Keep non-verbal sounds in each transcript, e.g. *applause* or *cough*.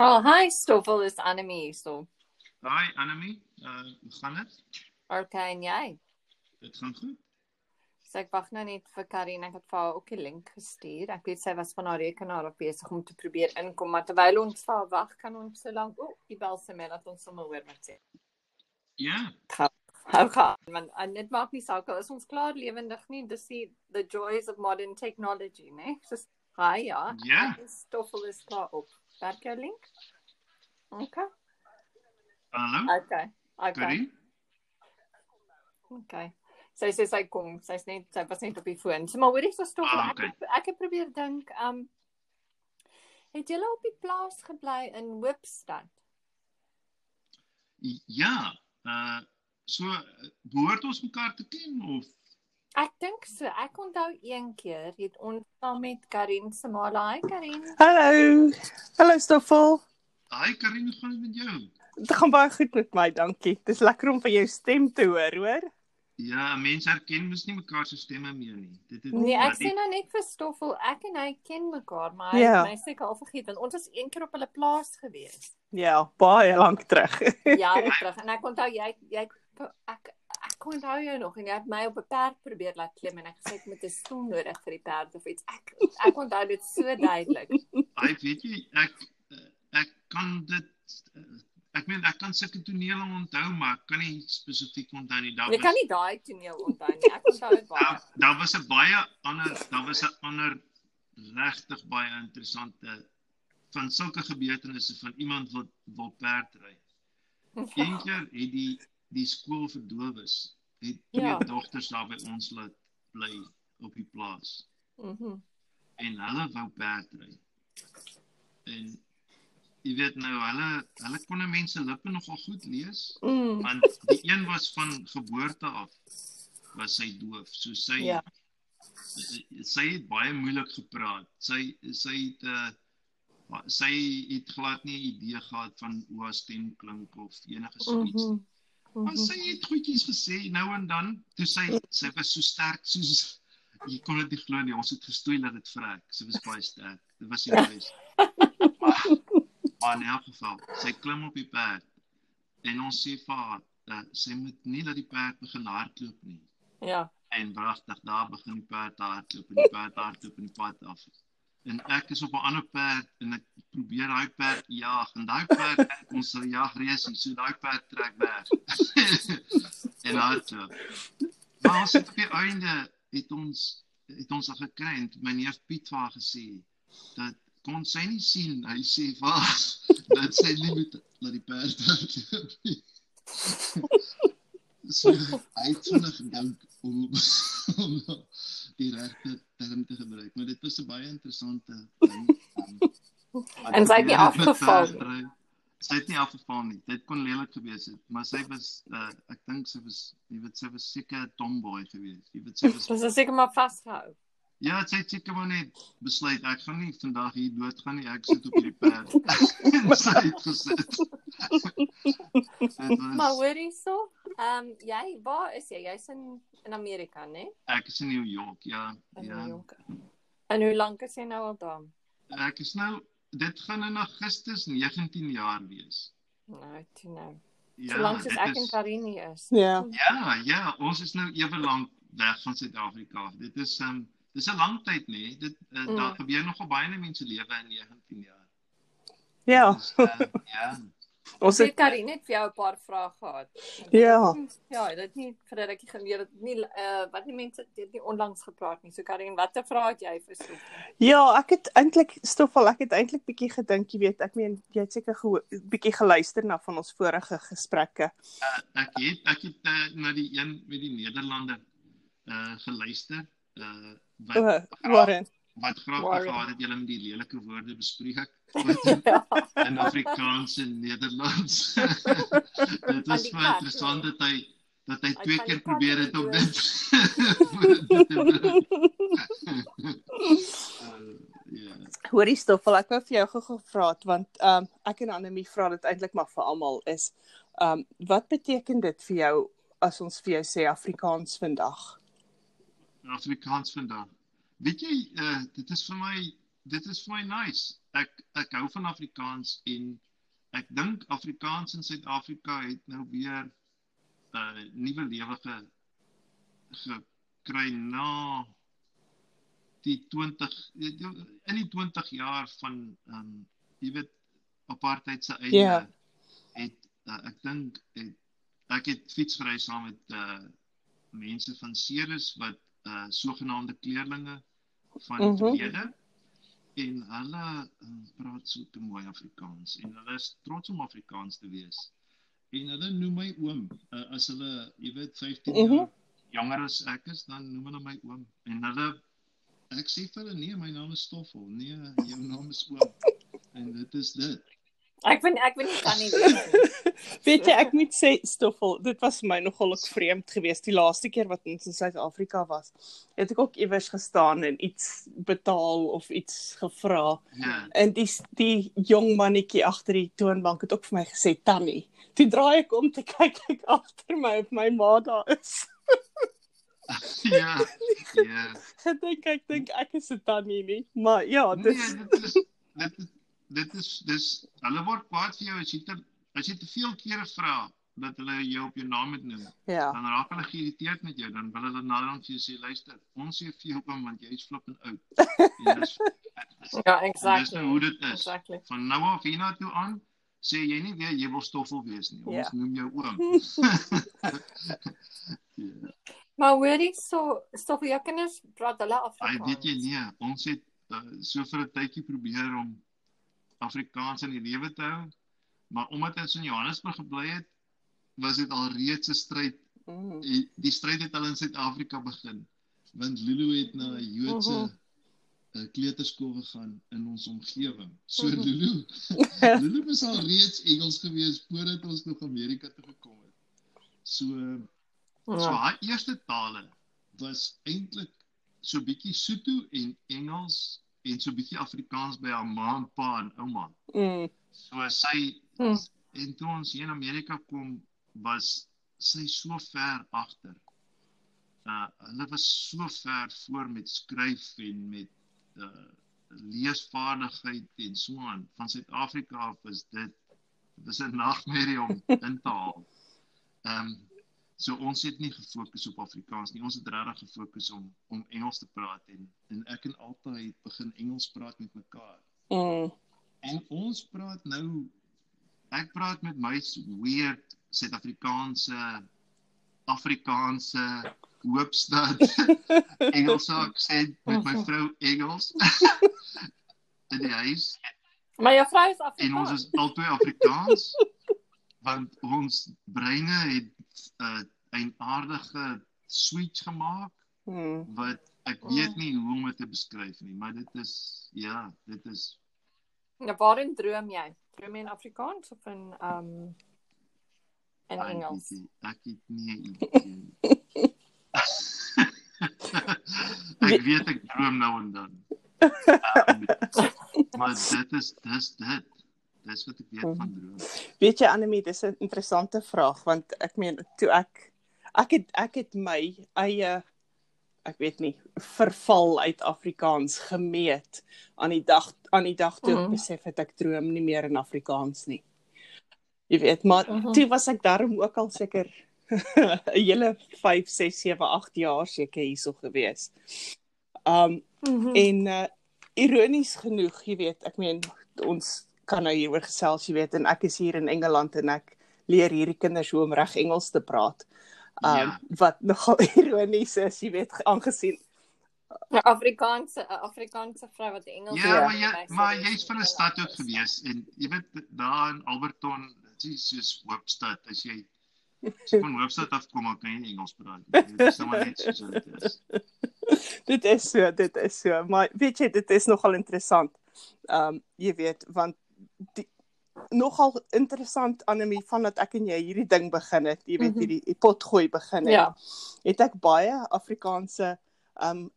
Oh, hi Stoffel, is Annemie so. Hi Annemie, uh hoe gaan dit? Okay, en jy? Dit gaan goed. So ek wag nou net vir Karin, ek het vir haar ook 'n link gestuur. Ek weet sy was van haar rekenaar op besig om te probeer inkom, maar terwyl ons vir haar wag, kan ons so lank o, die bel se my laat ons sommer hoor wat sê. Ja. Hou gaan, man. En dit maak nie saak al is ons klaar lewendig nie. Dis die the joys of modern technology, né? Dis hi ja. Ja. Stoffel is klaar op. Werk jou link? Okay. Hallo. Okay. Okay. Karin? Okay. Sy sê sy kom, sy's net sy was net op die foon. So maar hoorie so stop. Ah, Ek okay. het, ek het probeer dink, um het julle op die plaas gebly in Hoopstad? Ja. Uh so behoort ons mekaar te ken of Ek dink so. Ek onthou een keer het ons saam met Karin se ma, hi Karin. Hallo. Hallo Stoffel. Hi Karin, hoe gaan dit met jou? Dit gaan baie goed met my, dankie. Dis lekker om van jou stem te hoor, hoor. Ja, mense herken mos nie mekaar se stemme meer nie. Dit het Nee, ek sê die- nou net vir Stoffel, ek en hy ken mekaar, maar hy Ja. my seker al vergeet want ons was een keer op hulle plaas gewees. Ja, baie lank terug. jare *laughs* terug en ek onthou jy jy ek ek onthou jou nog en jy het my op 'n perd probeer laat klim en ek gesê ek moet 'n stoel nodig vir die perd of iets. Ek ek onthou dit so duidelik. *laughs* Hy weet jy ek ek kan dit ek meen ek kan sulke tonele onthou, maar ek kan nie spesifiek onthou nie. Daar Jy kan nie daai toneel onthou nie. Ek onthou dit baie. daar, daar was 'n baie ander daar was 'n ander regtig baie interessante van sulke gebeurtenisse van iemand wat wil perd ry. *laughs* Een keer het die die skool vir dowes het twee Ja. dogters daar by ons laat bly op die plaas Mhm. en hulle wou perd ry. En jy weet nou hulle hulle kon 'n mens se lippe nogal goed lees Mm. want die een was van geboorte af was sy doof. So sy Ja. sy het baie moeilik gepraat. Sy sy het uh sy het glad nie 'n idee gehad van hoe haar stem klink of enige so iets. Mhm. Maar Mhm. sy het goedjies gesê nou en dan. Toe sy sy was so sterk soos jy kon dit nie glo nie. Ons het gestoei dat dit vrek. Sy was baie sterk. Dit was nie bes. Maar in elk geval, sy klim op die perd en ons sê vir haar dat sy moet nie dat die perd begin hardloop nie. Ja. En wragtig daar begin die perd hardloop en die perd hardloop in die pad af. En ek is op 'n ander perd en ek probeer daai perd jag en daai perd ons sal jag reusie so daai perd trek weg. *laughs* en hardloop. Maar ons het op die einde het ons het ons al gekry en my neef Piet vir haar gesê dat kon sy nie sien hy sê haar dat sy nie moet laat die perd *laughs* so hy het vinnig gedink om om die regte term te gebruik maar dit was 'n baie interessante ding. *laughs* En sy het nie afgeval perdry. Sy het nie afgeval nie. Dit kon lelik gewees het, maar sy was uh, ek dink sy was jy weet sy was seker 'n tomboy geweest. Jy weet sy was *laughs* Dis is seker maar vasgehou. Ja, sy het seker maar net besluit ek gaan nie vandag hier doodgaan nie. Ek sit op hierdie perd. *laughs* sy het gesit. Dit Maar was, hoor hierso, ehm um, jy, waar is jy? Jy's in in Amerika, né? ek is in New York, ja. In Ja. New York. En hoe lank is jy nou al daar? Ek is nou dit gaan in Augustus 19 jaar wees. Nou, toe nou. Ja. So lank soos dit ek is- en Karin hier is. Ja. Ja, ja, ons is nou ewe lank weg van Suid-Afrika. Dit is um dis 'n lang tyd nê. Nee. Dit uh, Mm. daar gebeur nogal baie in mense lewe in 19 jaar. Ja. Dus, uh, ja. Ons het Karin het vir jou 'n paar vrae gehad. Ja. Ja, dit nie vir dat ek geleer het nie uh, wat nie mense het nie onlangs gepraat nie. So Karin, watter vrae het jy vir Sophie? Ja, ek het eintlik Stoffel, ek het eintlik bietjie gedink, jy weet, ek meen jy het seker gehoor bietjie geluister na van ons vorige gesprekke. Uh, ek het ek het uh, na die een met die Nederlander uh geluister. Uh wat Warren. Wat Warren. gehad het julle met die lelike woorde bespreek *laughs* ja. in Afrikaans en Nederlands. *laughs* dit was kat, interessant dat hy dat hy Hy twee keer probeer het om dit Ja. *laughs* Hoorie Stoffel, ek wou vir jou gou gevra het want ehm um, ek en Annelie vra dit eintlik maar vir almal is ehm um, wat beteken dit vir jou as ons vir jou sê Afrikaans vandag? Afrikaans vandag. Weet jy, uh, dit is vir my dit is vir my nice. ek ek hou van Afrikaans en ek dink Afrikaans in Suid-Afrika het nou weer 'n uh, nuwe lewe ge gekry na die 20 in die 20 jaar van ehm um, jy weet apartheid se einde Ja. het uh, ek dink het ek het fietsry saam met uh mense van Ceres wat uh sogenaamde kleerlinge van die Mhm. verlede en hulle uh, praat so te mooi Afrikaans en hulle is trots om Afrikaans te wees. En hulle noem my oom. Uh, as hulle, jy weet, 15 Mhm. jaar jonger as ek is, dan noem hulle my oom. En hulle ek sê vir hulle nee, my naam is Stoffel. Nee, jou naam is oom. En dit is dit. Ek vind ek vind nie kan *laughs* nie weet. Weet jy, ek moet sê Stoffel, dit was vir my nogal ook vreemd geweest die laaste keer wat ons in Suid-Afrika was. Het ek ook iewers gestaan en iets betaal of iets gevra. Ja. En die die jong mannetjie agter die toonbank het ook vir my gesê Tannie. Toe draai ek om te *laughs* kyk ek agter my of my ma daar is. *laughs* Ja. Ja. Ek dink ek dink ek is 'n tannie nie, maar ja, Nee, dis dit is dit is dit is dis hulle word kwaad vir jou as jy te as jy te veel kere vra dat hulle jou op jou naam moet noem. ja. Dan raak hulle geïrriteerd met jou, dan wil hulle naderhand vir jou sê luister, ons sê vir jou oom want jy is flippend oud. *laughs* Dis dis- Ja, dis exactly. nou hoe dit is. Exactly. Van nou af hiernatoe aan sê jy nie weer jy wil stoffel wees nie. Ons Ja. noem jou oom. ja. *laughs* Maar hoorie so so vir jou kinders praat hulle Ai, Afrikaans. weet jy nee, ons het uh, so vir 'n tydjie probeer om Afrikaans in die lewe te hou, maar omdat ons in Johannesburg gebly het, was dit al reeds 'n stryd. Mm. Die, die stryd het al in Suid-Afrika begin, want Lulu het na 'n Joodse Mhm. uh, kleuterskool gegaan in ons omgewing. So Mhm. Lulu, *laughs* *laughs* Lulu was al reeds Engels gewees voordat ons nog Amerika toe gekom het. So So Ja. haar eerste tale was eintlik so bietjie Sotho en Engels en so bietjie Afrikaans by haar ma en pa en ouma. Mm. So sy Hmm. en toe ons hier in Amerika kom was sy so ver agter. Uh hulle was so ver voor met skryf en met uh leesvaardigheid en so aan. Van Suid-Afrika af is dit dis 'n nagmerrie om in te haal. *laughs* Ehm um, so ons het nie gefokus op Afrikaans nie. Ons het regtig gefokus om om Engels te praat en en ek en Alta het begin Engels praat met mekaar. Mm. En ons praat nou ek praat met my weird Suid-Afrikaanse Afrikaanse Hoopstad *laughs* Engelse aksent met my vrou Engels *laughs* in die huis Maar jou vrou is en Afrikaans. ons is albei Afrikaans want ons breine het uh, 'n aardige switch gemaak Mm. wat ek weet nie hoe om dit te beskryf nie maar dit is ja dit is Ja, waarin droom jy? Droom jy in Afrikaans of in um in Engels? Ek het nie 'n idee *laughs* *laughs* ek weet ek droom nou en dan. *laughs* Um, maar dit is dis dit. Dis wat ek weet van droom. Weet jy Anemie, dis 'n interessante vraag want ek meen toe ek ek het ek het my eie ek weet nie verval uit Afrikaans gemeet aan die dag aan die dag toe ek Mhm. besef het ek droom nie meer in Afrikaans nie. Jy weet, maar Mhm. toe was ek daarom ook al seker *laughs* 'n hele 5, 6, 7, 8 jaar seker hierso gewees. Um Mhm. En uh ironies genoeg, jy weet, ek meen ons kan nou hieroor gesels, jy weet, en ek is hier in Engeland en ek leer hierdie kinders hoe om reg Engels te praat. Um Ja. wat nogal *laughs* ironies is, jy weet, aangesien 'n Afrikaanse 'n Afrikaanse vrou wat Engels Ja, maar jy maar is jy's van 'n stad ook gewees en jy weet daar in Alberton, dit is soos Hoopstad as jy as jy van Hoopstad af kom, dan kan jy Engels praat. Dit is sommer net soos dit is. *laughs* dit is so, dit is so, maar weet jy, dit is nogal interessant. Um jy weet, want die nogal interessant Anemie vandat ek en jy hierdie ding begin het, jy weet Mhm. hierdie die potgooi begin het. Ja. het ek baie Afrikaanse um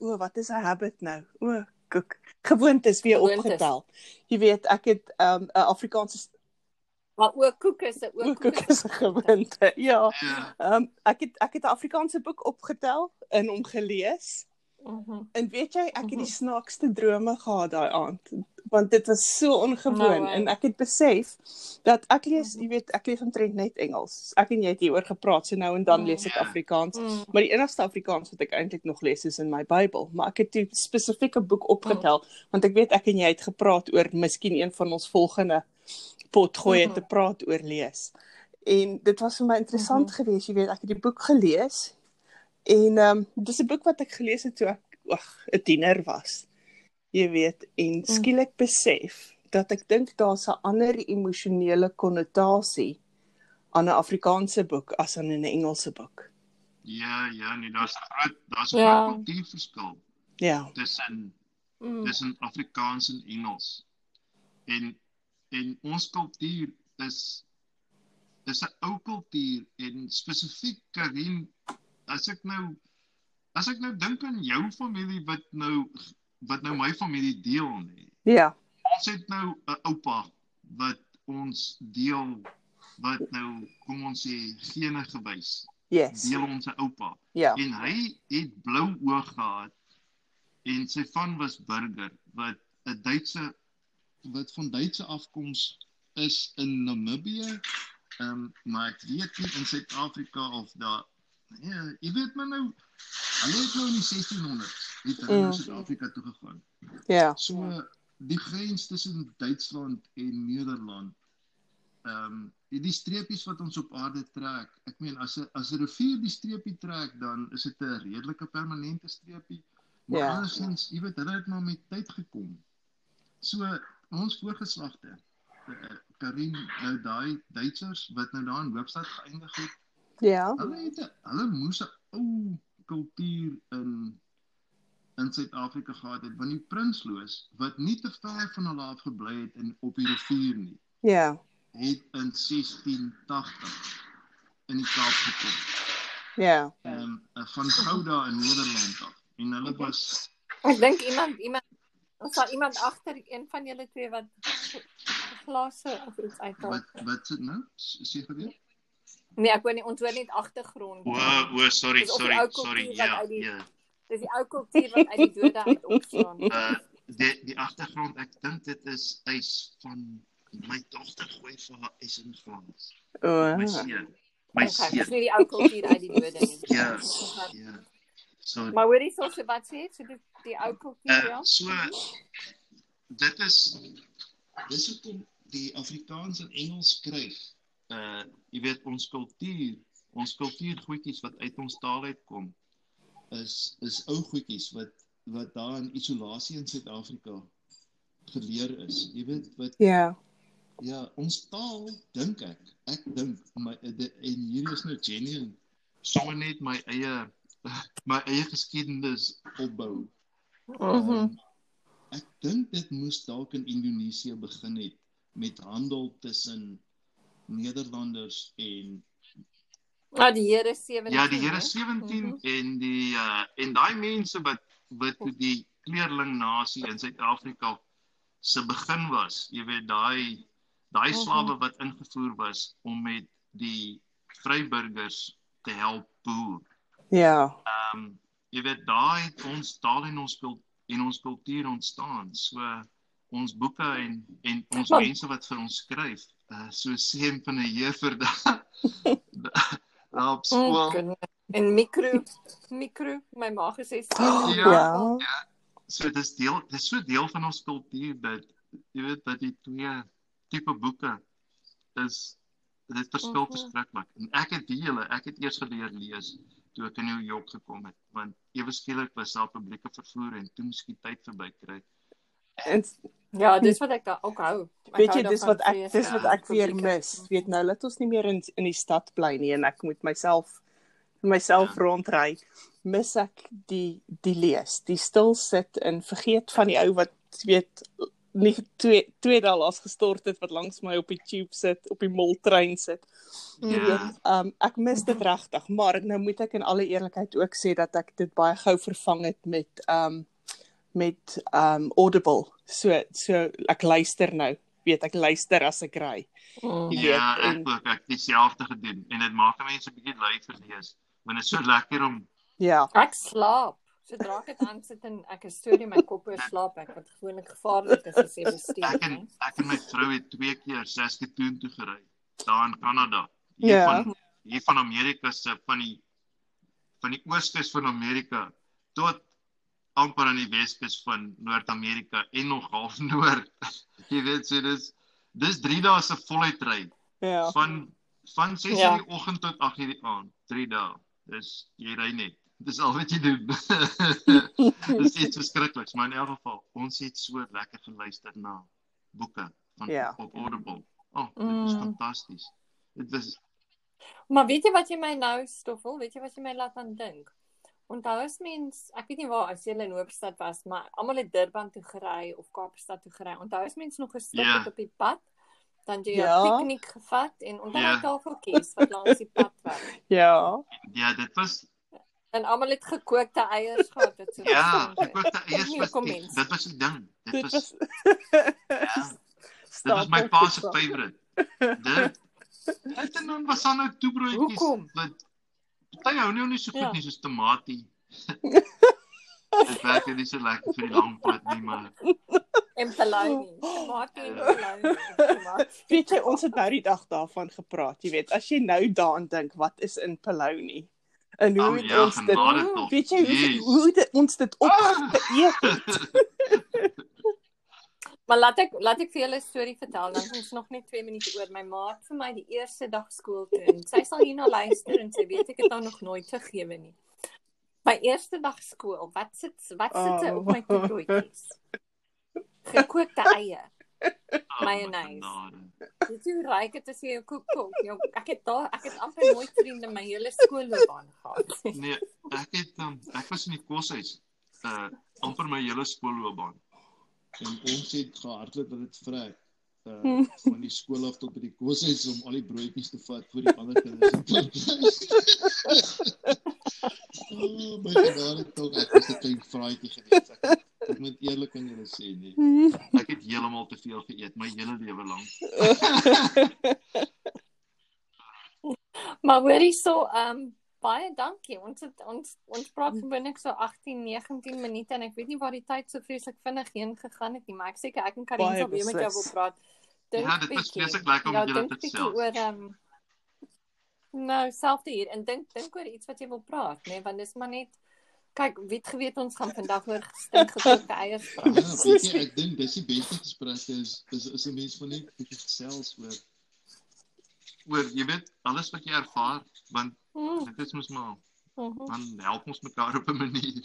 o wat is 'n habit nou? O koek. Gewoontes weer Gewoontes. opgetel. Jy weet, ek het um 'n Afrikaanse Maar ook koeke is 'n o ook koek is 'n gewoonte. Ja. Ja. Um ek het ek het 'n Afrikaanse boek opgetel en hom gelees Mhm. En weet jy, ek het die Mhm. snaakste drome gehad daai aand want dit was so ongewoon No en ek het besef dat ek lees, jy weet, ek lees omtrent net Engels. Ek en jy het hieroor gepraat, so nou en dan Mm. lees ek Ja. Afrikaans. Mm. Maar die enigste Afrikaans wat ek eintlik nog lees is in my Bybel, maar ek het 'n spesifieke boek opgetel want ek weet ek en jy het gepraat oor miskien een van ons volgende potgoeie Mhm. te praat oor lees. En dit was vir my interessant Mhm. geweest, jy weet, ek het die boek gelees en ehm um, dis 'n boek wat ek gelees het toe ek ag 'n tiener was. Jy weet, en skielik besef dat ek dink daar's 'n ander emosionele konnotasie aan 'n Afrikaanse boek as aan 'n Engelse boek. Ja, ja, nee, daar's groot daar's 'n Ja. groot kultuurverskil Ja. tussen Mm. tussen Afrikaans en Engels. En en ons kultuur is is 'n ou kultuur en spesifiek Karin as ek nou as ek nou dink aan jou familie wat nou wat nou my familie deel nê. Ja. Ons het nou 'n oupa wat ons deel wat nou kom ons sê gene gewys Yes. deel ons 'n oupa. Ja. En hy het blou oë gehad en sy van was burger wat 'n Duitse wat van Duitse afkoms is in Namibië. Ehm um, maar ek weet nie in Suid-Afrika of daar ja, jy weet maar nou hulle het nou in die 1600s het hulle Mm. na Suid-Afrika toe gegaan. Ja. So die grens tussen Duitsland en Nederland. Ehm um, die streepies wat ons op aarde trek. Ek meen as 'n as 'n rivier die streepie trek, dan is dit 'n redelike permanente streepie. Maar Ja. ja. andersins, jy weet, hulle het maar met tyd gekom. So ons voorgeslagte eh, Karin nou daai Duitsers wat nou daar in Hoopstad geëindig het, Ja. hulle het hulle moes 'n ou kultuur in in Suid-Afrika gehad het want die prinsloof wat nie te ver van hulle af gebly het in op die rivier nie Ja. het in 1680 in die Kaap gekom. Ja. Ehm um, van Gouda in Nederland af. En hulle was Ek dink iemand iemand ons sal iemand agter een van julle twee wat glase of iets uithaal. wat wat sit nou? Sê gebeur? Nee, ek hoor nie ons hoor net agtergrond. O, o, sorry, Dis of die sorry, sorry. wat Ja, ja. Dis die ou kultuur wat uit die dode uit opstaan. Uh *laughs* die die agtergrond, ek dink dit is ys van my dogter gooi vir haar ys in glas. O. My seun. My Okay, dis seun. nie die ou kultuur uit die dode nie. *laughs* Ja. Ja. So Maar hoorie so se wat sê, so dit die ou kultuur ja. Uh, so dit is dis hoekom die Afrikaans en Engels skryf. Uh jy weet ons kultuur, ons kultuurgoedjies wat uit ons taal uitkom is is ou goedjies wat wat daar in isolasie in Suid-Afrika geleer is. Jy weet wat Ja. ja, ons taal dink ek. Ek dink my de, en hier is nou genuine sommer net my eie *laughs* my eie geskiedenis opbou. Mhm. Um, ek dink dit moes dalk in Indonesië begin het met handel tussen Nederlanders en Ah, die Here 17. ja, die Here hè? 17 Mhm. en die uh en daai mense wat wat toe die kleerling nasie in Suid-Afrika se begin was. Jy weet daai daai Mhm. slawe wat ingevoer was om met die vryburgers te help boer. Ja. Ehm um, jy weet daai het ons taal en ons kul en ons kultuur ontstaan. So ons boeke en en ons Maar- mense wat vir ons skryf, uh, so sê van 'n juffrou *laughs* daar daar op skool. Oh, en mikro mikro my ma gesê Ja. So dis deel dis so deel van ons kultuur dat jy weet dat die twee tipe boeke is dit verskil Mhm. verskriklik. En ek het die hele ek het eers geleer lees toe ek in New York gekom het want ewe skielik was daar publieke vervoer en toe moes ek die tyd verby kry. En Ja, dis wat ek ook hou. Ek weet hou jy dis daarvan wat ek vrees, dis ja, wat ek weer publieke- mis. Weet nou dat ons nie meer in in die stad bly nie en ek moet myself myself Ja. rondry. Mis ek die die lees, die stil sit en vergeet van die ou wat weet nie twee twee dae laas gestort het wat langs my op die tube sit, op die moltrein sit. Ja. weet, um ek mis dit regtig, maar nou moet ek in alle eerlikheid ook sê dat ek dit baie gou vervang het met um met um Audible. So so ek luister nou. Weet ek luister as ek ry. Jy Ja, weet, ek en- ook ek het dieselfde gedoen en dit maak mense 'n bietjie lui vir lees. Want dit is so lekker om Ja. Ek slaap. sodra ek dit aansit en ek 'n storie in my kop oor slaap ek wat gewoonlik gevaarlik is as jy bestuur. Ek en ek en my vrou het twee keer Saskatoon toe gery. Daar in Kanada. Hier Ja. van hier van Amerika se van die van die ooskus van Amerika tot amper aan die weskus van Noord-Amerika en nog half *laughs* noord. jy weet so dis dis 3 dae se voluit ry Ja. van van 6:00 Ja. in die oggend tot 8:00 die aand. 3 dae. Dis jy ry net. Dis al wat jy doen. *laughs* Dis iets verskrikliks, maar in elk geval, ons het so lekker geluister na boeke van Ja. op Audible. Oh, dit is Mm. fantasties. Dit is Maar weet jy wat jy my nou stoffel, weet jy wat jy my laat aan dink? Onthou as mens, ek weet nie waar as jy in Hoofstad was, maar almal het Durban toe gery of Kaapstad toe gery. Onthou as mens nog gestop Ja. het op die pad, dan jy jou Ja. piknik gevat en onthou Ja. die tafeltjies wat langs die pad was. *laughs* Ja. ja, dit was En almal het gekookte eiers gehad dit so. ja, wou dit eers Nie was die- dit was die ding. Dit Dit was ja, *laughs* dit was my pa se favorite. Dit *laughs* Dit en dan was daar nou toebroodjies. Hoekom? Wat party hou nie nie so goed Ja. nie soos tamatie. *laughs* Dit werk nie so lekker vir die lang pad nie, maar En polonie. Tomatie en. Tomatie. *laughs* Weet jy, ons het nou die dag daarvan gepraat, jy weet, as jy nou daaraan dink, wat is in Polony? En hoe Oh, het ja, ons dit. Weet jy hoe, hoe dit, ons dit opgeëet het? *laughs* Maar laat ek laat ek vir julle 'n storie vertel. Dan is ons nog net 2 minute oor. My ma het vir my die eerste dag skool toe en sy sal hierna luister en sy weet ek het haar nog nooit vergewe nie. My eerste dag skool. Wat sit wat sit oh. Oh. op my toebroodjies? Gekookte eie. oh, Mayonnaise. jy hoe ryk dit is jy jou kook kook? Jou, ek het daar ek het amper nooit vriende my hele skoolloopbaan gehad. Nee, ek het um, ek was in die koshuis uh amper my hele skoolloopbaan. En ons het gehardloop dat dit vrek. Uh Hmm. van die skool af tot by die koshuis om al die broodjies te vat vir die ander kinders *laughs* oh, my genade tog ek was 'n klein vraatjie gewees. Ek, het- ek moet eerlik aan julle sê nee. Ek het heeltemal te veel geëet my hele lewe lank. *laughs* *laughs* Maar hoorie so, ehm um, baie dankie. Ons het ons ons praat gewoonlik so 18, 19 minute en ek weet nie waar die tyd so vreeslik vinnig heen gegaan het nie, maar ek seker ek en Karin sal weer met jou wil praat. Ja, dit is bietjie. vreeslik lekker om ja, met julle dink te gesels. oor ehm um, Nou, selfde hier en dink dink oor iets wat jy wil praat, nê, nee, want dis maar net kyk, weet geweet ons gaan vandag oor stink gekookte eiers Ja, praat. *laughs* weet jy, ek dink dis die beste gesprekke is is is 'n mens van net bietjie gesels oor Oor jy weet alles wat jy ervaar want Mm, dit is mos maar mhm. dan help ons mekaar op 'n manier.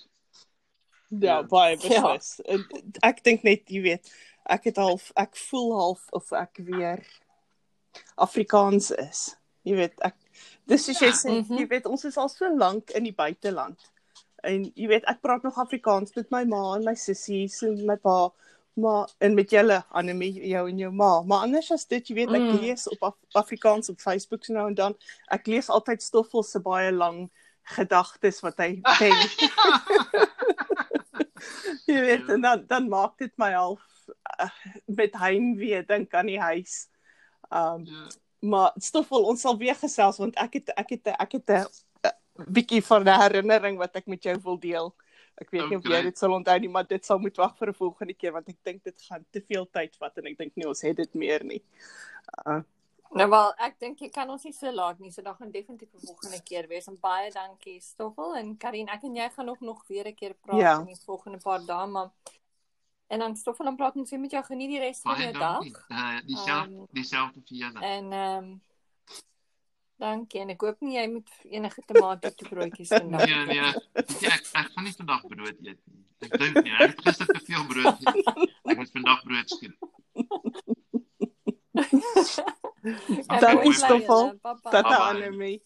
Ja, baie Ja. beslis. En Ek dink net, jy weet, ek het half ek voel half of ek weer Afrikaans is. Jy weet, ek dis soos jy Ja. sê, Mhm. jy weet, ons is al so lank in die buiteland. En jy weet, ek praat nog Afrikaans met my ma en my sissies en my pa, maar en met julle, Annelie, jou en jou ma. Maar anders as dit, jy weet, ek Mm. lees op Af Afrikaans op Facebook so nou en dan. Ek lees altyd Stoffel se baie lang gedagtes wat hy *laughs* denk. *laughs* Jy weet, en dan dan maak dit my half uh, met heimwee dink aan die huis. Um Ja. maar Stoffel, ons sal weer gesels want ek het ek het ek het 'n bietjie van 'n herinnering wat ek met jou wil deel. Ek weet nie of jy Okay. dit sal onthou nie, maar dit sal moet wag vir 'n volgende keer want ek dink dit gaan te veel tyd vat en ek dink nie ons het dit meer nie. Uh, Nou wel, ek dink jy kan ons nie so laat nie, so dan gaan definitief 'n volgende keer wees. En baie dankie Stoffel en Karin. Ek en jy gaan nog nog weer 'n keer praat Ja. in die volgende paar dae, maar en dan Stoffel dan praat ons weer met jou geniet die res van jou dag. Uh dieselfde Um, dieselfde vir julle. En ehm um, dankie en ek hoop nie jy moet enige tomate toebroodjies *laughs* vandag. Nee nee, weet jy, ek ek gaan nie vandag brood eet nie. Ek dink nie, ek het gister te veel brood geëet. Ek moet vandag brood skiet. Ek Dankie, Stoffel. Tata. Annelie.